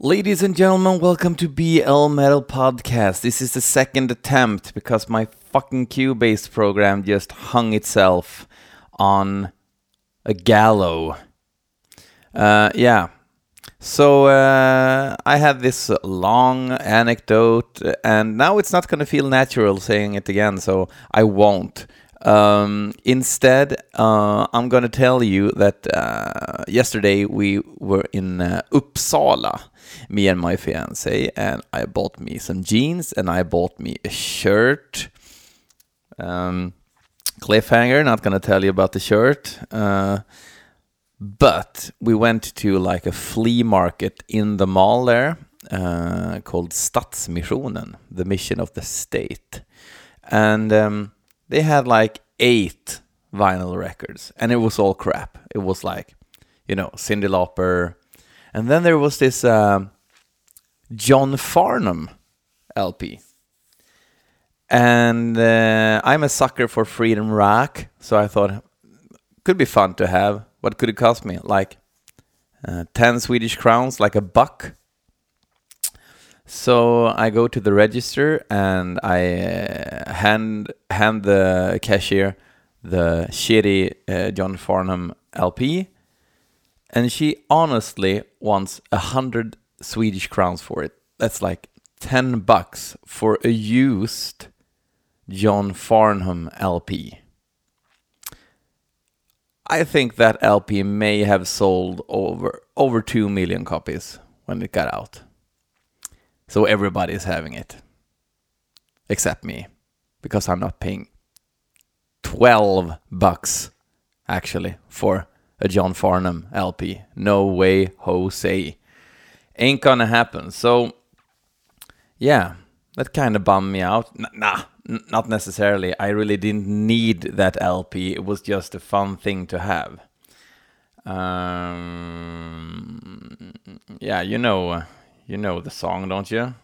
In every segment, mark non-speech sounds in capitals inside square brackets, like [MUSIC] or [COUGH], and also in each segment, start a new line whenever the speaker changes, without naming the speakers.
Ladies and gentlemen, welcome to BL Metal Podcast. This is the second attempt because my fucking Cubase program just hung itself on a gallow. Uh, yeah. So uh, I had this long anecdote, and now it's not going to feel natural saying it again, so I won't. Um, instead, uh, I'm going to tell you that uh, yesterday we were in uh, Uppsala, me and my fiance, and I bought me some jeans and I bought me a shirt. Um, cliffhanger, not to tell you about the shirt. Uh, but we went to like a flea market in the mall there uh, called Stadsmissionen, the mission of the state. And um, they had like eight vinyl records, and it was all crap. It was like, you know, Cyndi Lauper, and then there was this um, John Farnham LP. And uh, I'm a sucker for Freedom Rock, so I thought could be fun to have. What could it cost me? Like uh, 10 Swedish crowns, like a buck. So I go to the register and I uh, hand hand the cashier the shitty uh, John Farnham LP, and she honestly wants a hundred Swedish crowns for it. That's like ten bucks for a used John Farnham LP. I think that LP may have sold over over two million copies when it got out. So everybody's having it. Except me. Because I'm not paying 12 bucks actually for a John Farnham LP. No way, Jose. Ain't gonna happen. So, yeah, that kind of bummed me out. N- nah, n- not necessarily. I really didn't need that LP. It was just a fun thing to have. Um, yeah, you know, you know the song, don't you?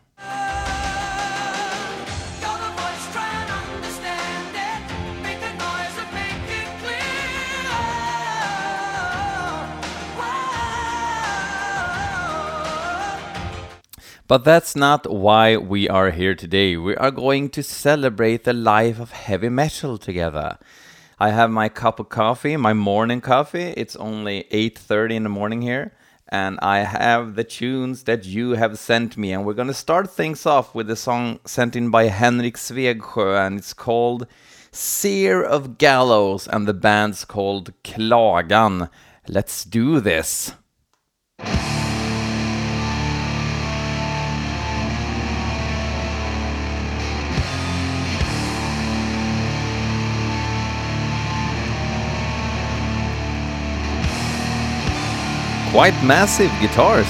But that's not why we are here today. We are going to celebrate the life of heavy metal together. I have my cup of coffee, my morning coffee. It's only 8:30 in the morning here, and I have the tunes that you have sent me and we're going to start things off with a song sent in by Henrik Svegsjö and it's called Seer of Gallows and the band's called Klagan. Let's do this. Quite massive guitars.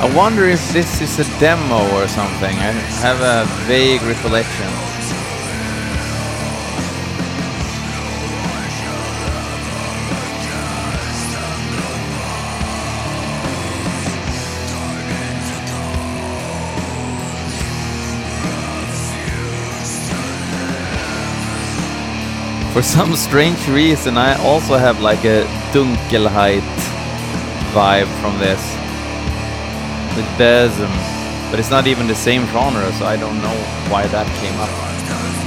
I wonder if this is a demo or something. I have a vague recollection. For some strange reason, I also have like a Dunkelheit vibe from this. With Besm. But it's not even the same genre, so I don't know why that came up.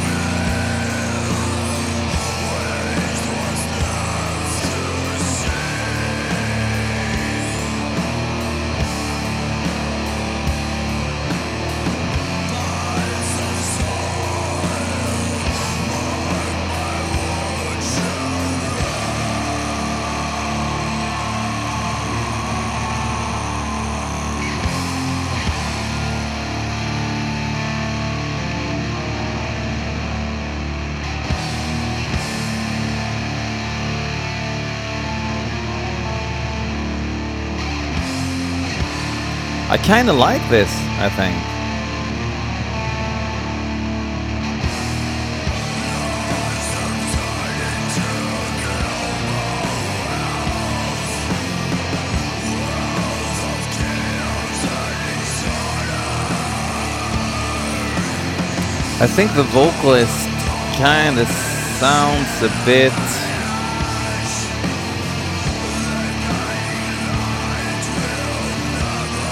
I kind of like this, I think. I think the vocalist kind of sounds a bit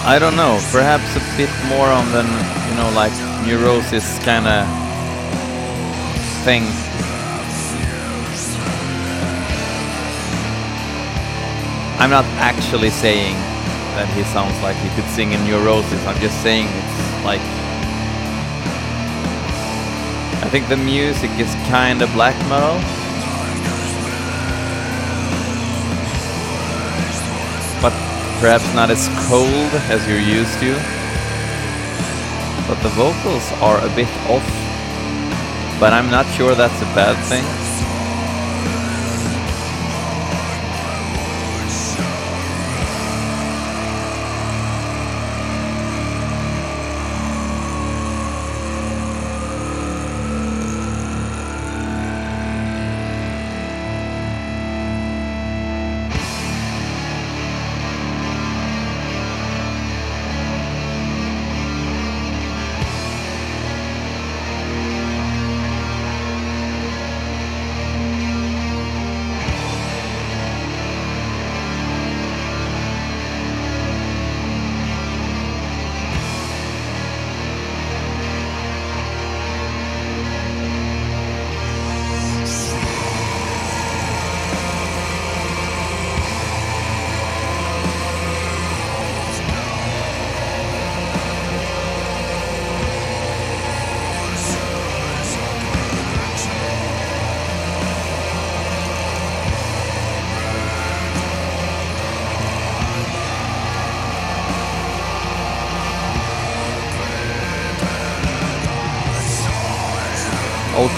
I don't know, perhaps a bit more on than, you know, like neurosis kind of thing. I'm not actually saying that he sounds like he could sing in neurosis, I'm just saying it's like. I think the music is kind of black metal. Perhaps not as cold as you're used to. But the vocals are a bit off. But I'm not sure that's a bad thing.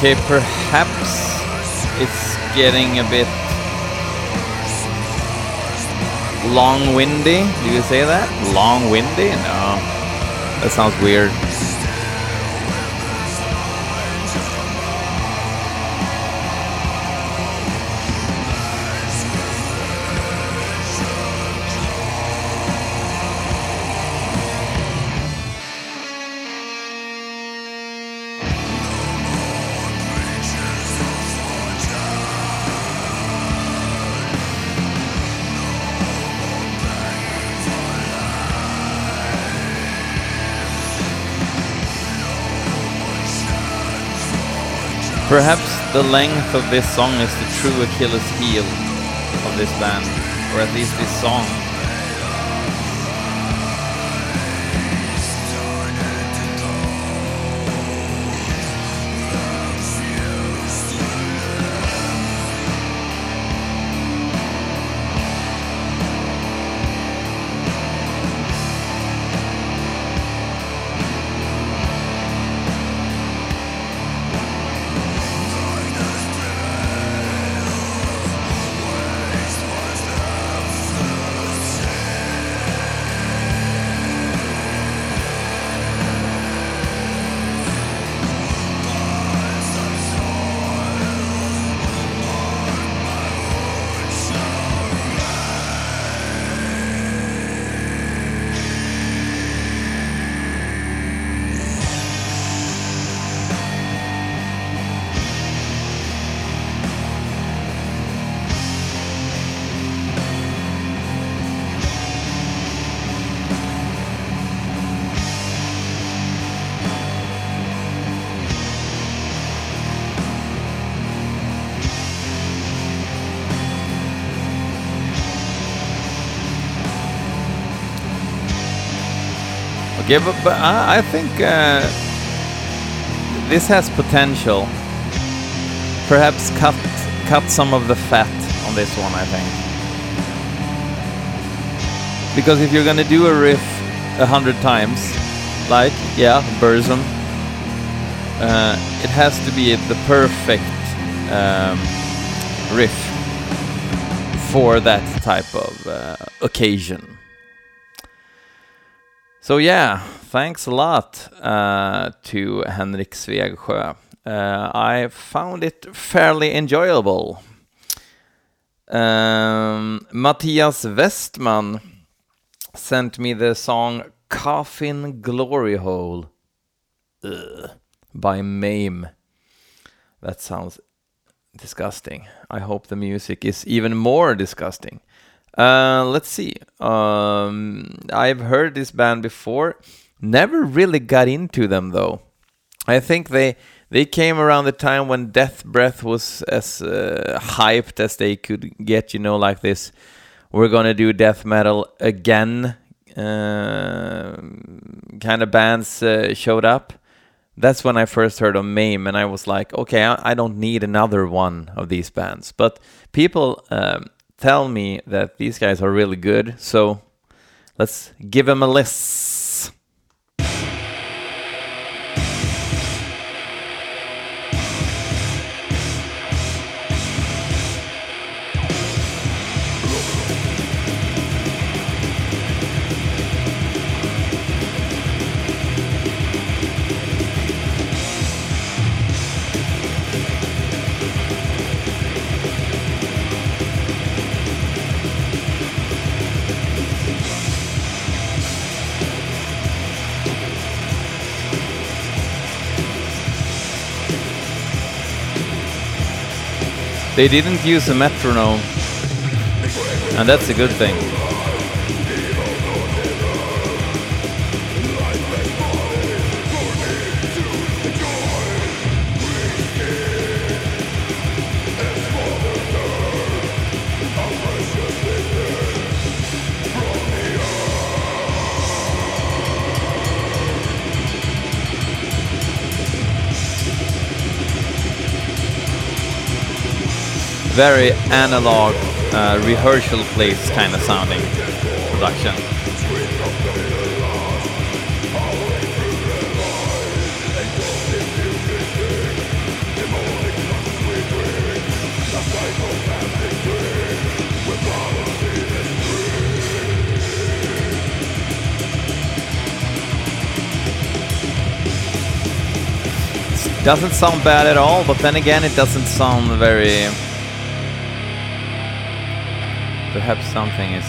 Okay, perhaps it's getting a bit long-windy. Do you say that? Long-windy? No. That sounds weird. Perhaps the length of this song is the true Achilles heel of this band, or at least this song. Okay, but, but I, I think uh, this has potential. Perhaps cut cut some of the fat on this one. I think because if you're gonna do a riff a hundred times, like yeah, Burzum, uh, it has to be the perfect um, riff for that type of uh, occasion. So yeah, thanks a lot uh, to Henrik Svegsjö. Uh, I found it fairly enjoyable. Um, Matthias Westman sent me the song Coffin Glory Hole. Ugh. by Mame. That sounds disgusting. I hope the music is even more disgusting. Uh, let's see. Um, I've heard this band before. Never really got into them though. I think they they came around the time when Death Breath was as uh, hyped as they could get. You know, like this. We're gonna do death metal again. Uh, kind of bands uh, showed up. That's when I first heard of Maim, and I was like, okay, I, I don't need another one of these bands. But people um, tell me that these guys are really good, so let's give them a list. They didn't use a metronome, and that's a good thing. Very analog uh, rehearsal place kind of sounding production. Doesn't sound bad at all, but then again, it doesn't sound very perhaps something is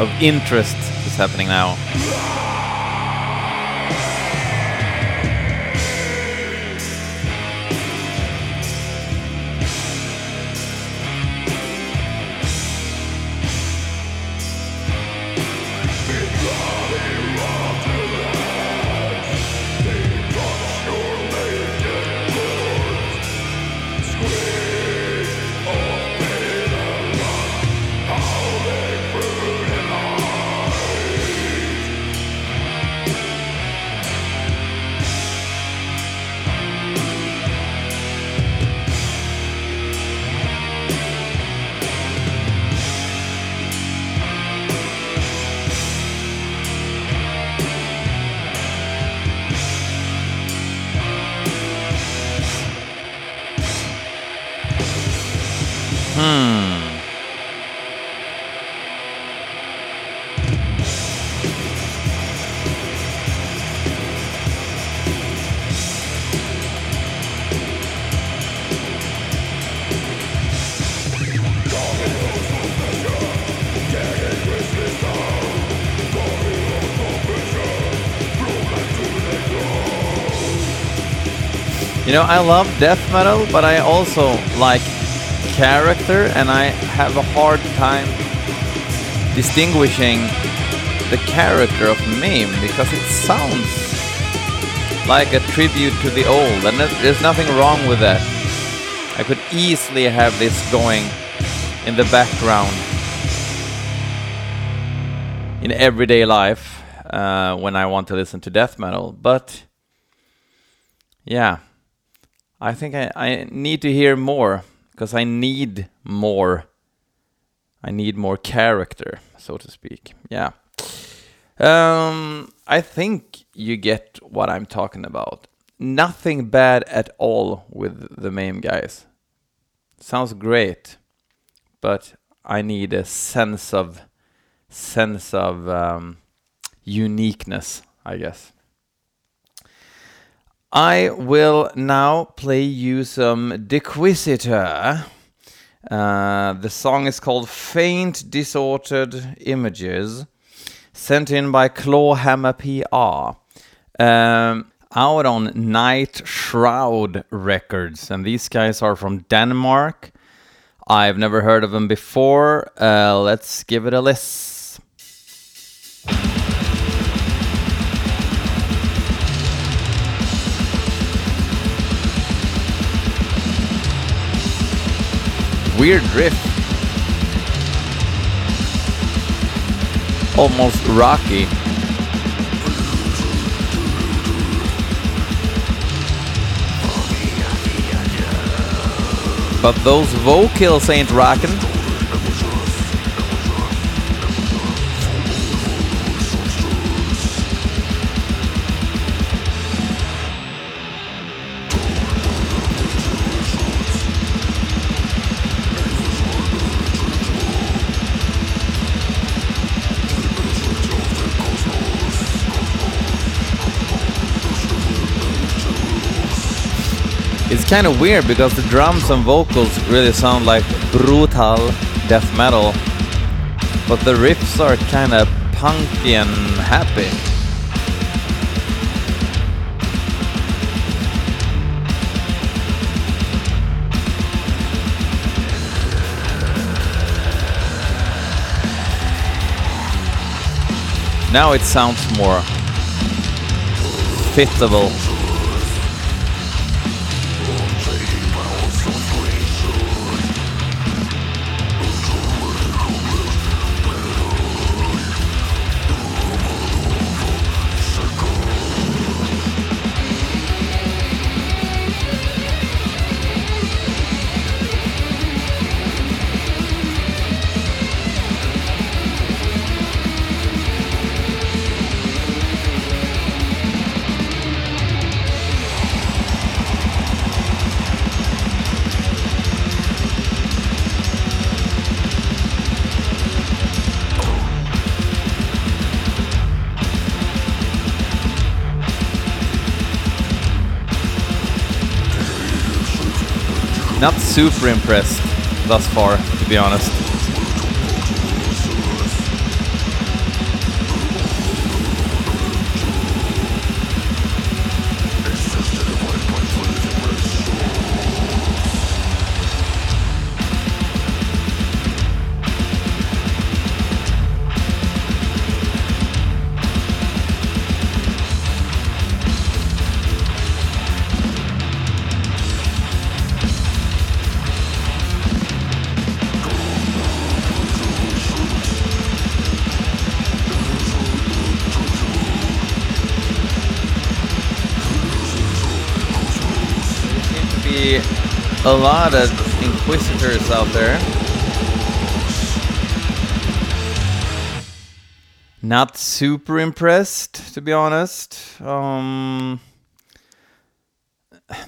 of interest is happening now. You know, I love death metal, but I also like character, and I have a hard time distinguishing the character of Maim because it sounds like a tribute to the old, and there's nothing wrong with that. I could easily have this going in the background in everyday life uh, when I want to listen to death metal, but yeah, I think I, I need to hear more because I need more. I need more character, so to speak. Yeah. Um, I think you get what I'm talking about. Nothing bad at all with the Maim guys. Sounds great, but I need a sense of sense of um, uniqueness, I guess. I will now play you some Dequisitor. Uh, the song is called Faint Disordered Images, sent in by Clawhammer PR. Um, out on Night Shroud Records, and these guys are from Denmark. I've never heard of them before. Uh, let's give it a listen. Weird riff. Almost rocky. But those vocals ain't rocking. Kind of weird because the drums and vocals really sound like brutal death metal, but the riffs are kind of punky and happy. Now it sounds more fitable. Super impressed thus far, to be honest. A lot of inquisitors out there. Not super impressed, to be honest. Um,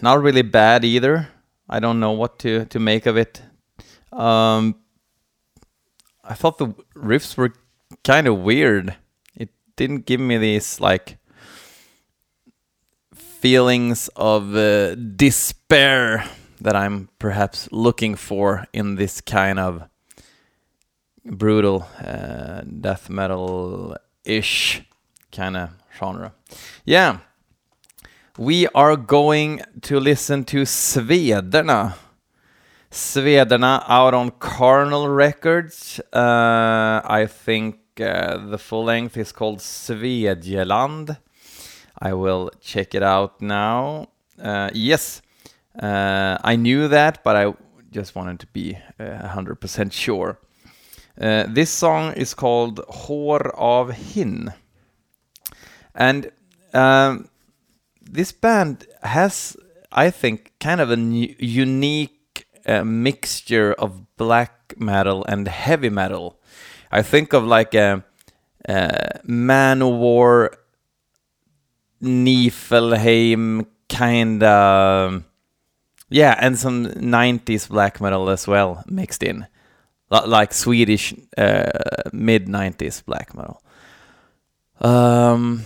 not really bad either. I don't know what to, to make of it. Um, I thought the riffs were kind of weird. It didn't give me these like feelings of uh, despair that I'm perhaps looking for in this kind of brutal uh, death metal ish kind of genre. Yeah, we are going to listen to Svederna. Svederna out on Carnal Records. Uh, I think uh, the full length is called Svedjeland. I will check it out now. Uh, yes, uh, I knew that, but I just wanted to be uh, 100% [LAUGHS] sure. Uh, this song is called Hår av Hin. And um, this band has, I think, kind of a unique uh, mixture of black metal and heavy metal. I think of like a, a Manowar Niflheim kind of yeah, and some 90s black metal as well mixed in, Li- like Swedish uh, mid 90s black metal. Um,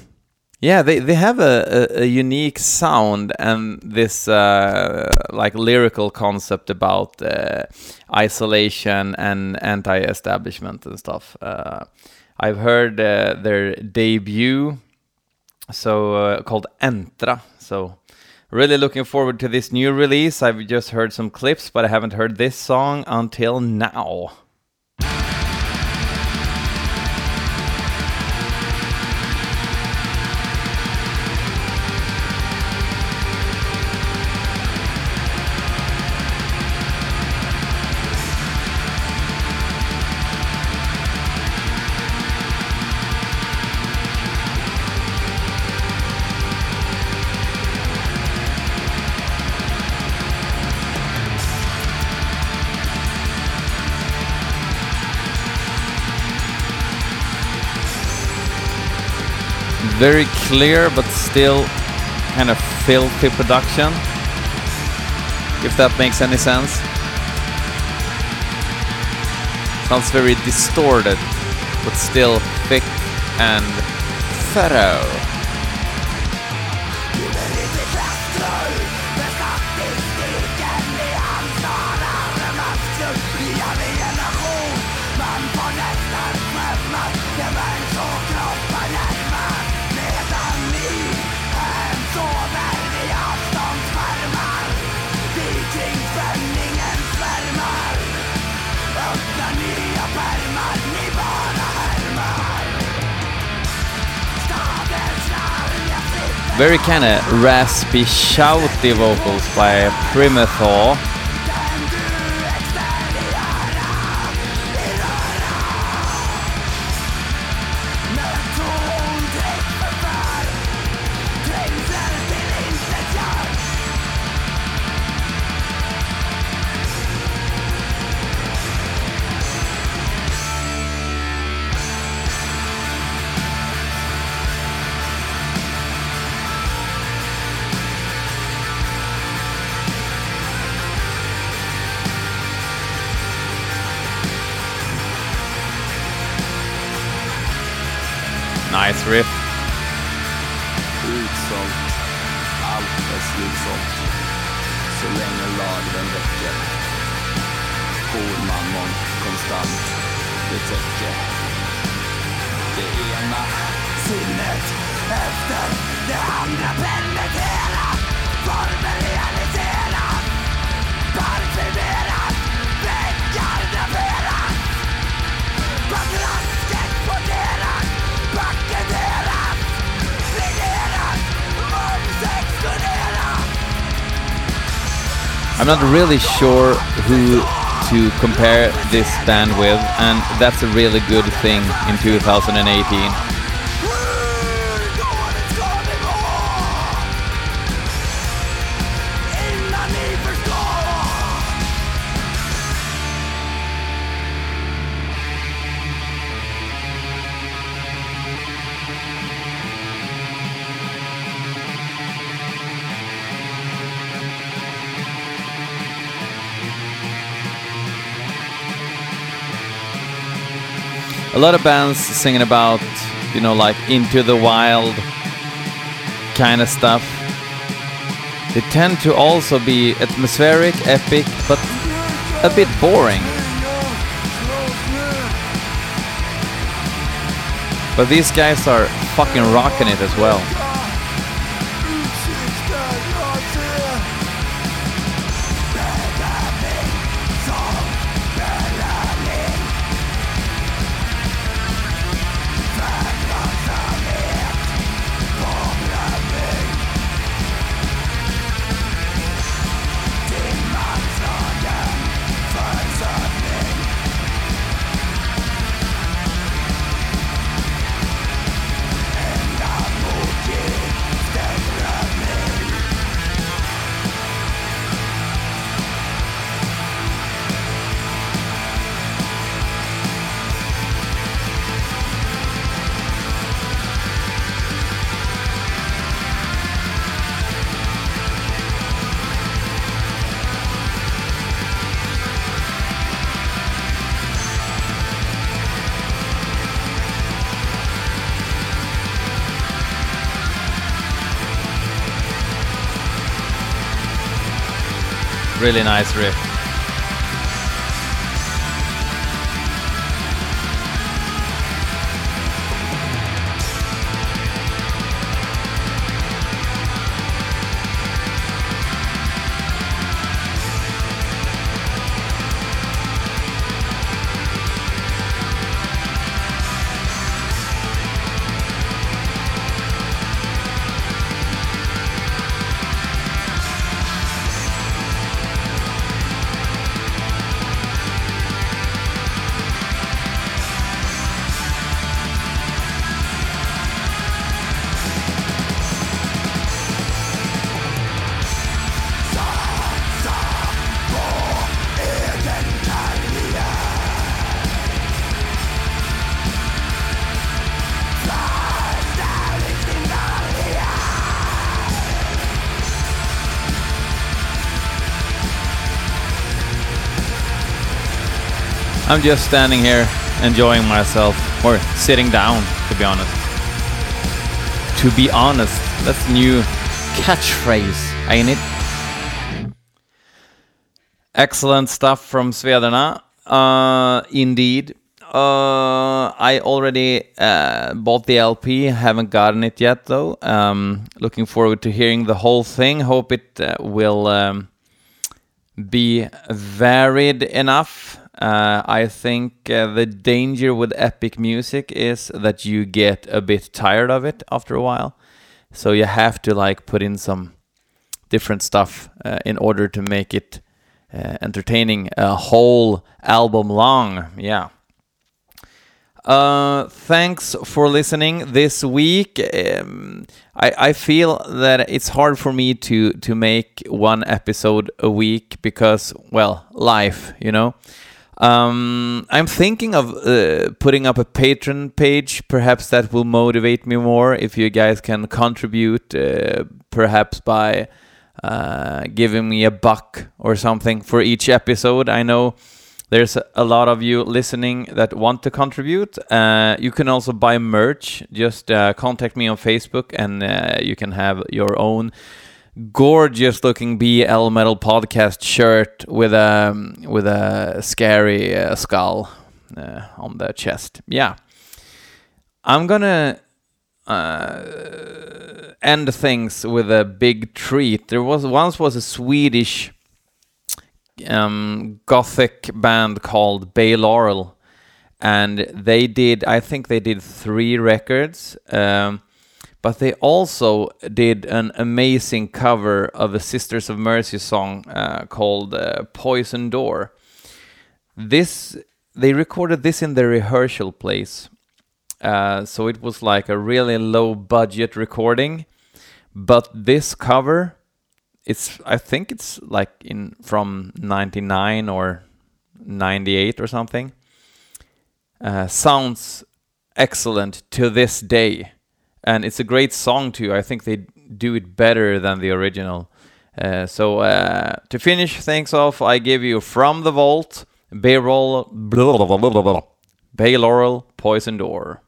yeah, they they have a, a, a unique sound and this uh, like lyrical concept about uh, isolation and anti-establishment and stuff. Uh, I've heard uh, their debut so uh, called Entra. So really looking forward to this new release. I've just heard some clips, but I haven't heard this song until now. Very clear but still kind of filthy production. If that makes any sense. Sounds very distorted, but still thick and thorough. Very kind of raspy, shouty vocals by Primathor. Nice riff.
Utsålt. Allt är slutsålt. Så länge lagren räcker. Jourmammon konstant. Det täcker. Det ena sinnet efter det andra penetrerar. formen realiserar. Parfymerar.
I'm not really sure who to compare this band with, and that's a really good thing in 2018. Lot of bands singing about, you know, like into the wild kind of stuff. They tend to also be atmospheric, epic, but a bit boring. But these guys are fucking rocking it as well. Really nice riff. I'm just standing here enjoying myself, or sitting down, to be honest. To be honest, that's new catchphrase, ain't it? Excellent stuff from Svederna. Uh, indeed. Uh, I already uh, bought the LP, haven't gotten it yet though. Um, looking forward to hearing the whole thing. Hope it uh, will um, be varied enough. Uh, I think uh, the danger with epic music is that you get a bit tired of it after a while. So you have to like put in some different stuff uh, in order to make it entertaining a whole album long. Yeah. Uh, thanks for listening this week. Um, I, I feel that it's hard for me to to make one episode a week because well, life, you know. Um, I'm thinking of uh, putting up a Patreon page. Perhaps that will motivate me more if you guys can contribute, uh, perhaps by uh, giving me a buck or something for each episode. I know there's a lot of you listening that want to contribute. Uh, you can also buy merch. Just uh, contact me on Facebook and uh, you can have your own gorgeous looking BL Metal podcast shirt with a with a scary uh, skull uh, on the chest. Yeah. I'm gonna uh, end things with a big treat. There was once was a Swedish um, gothic band called Bay Laurel, and they did. I think they did three records, um, but they also did an amazing cover of a Sisters of Mercy song uh, called uh, "Poison Door." This they recorded this in their rehearsal place, uh, so it was like a really low budget recording. But this cover it's I think it's like in from 99 or 98 or something. Uh, sounds excellent to this day, and it's a great song too. I think they do it better than the original. Uh, so uh, to finish things off, I give you from the vault, Bay Laurel, Bay Laurel, Poison Door.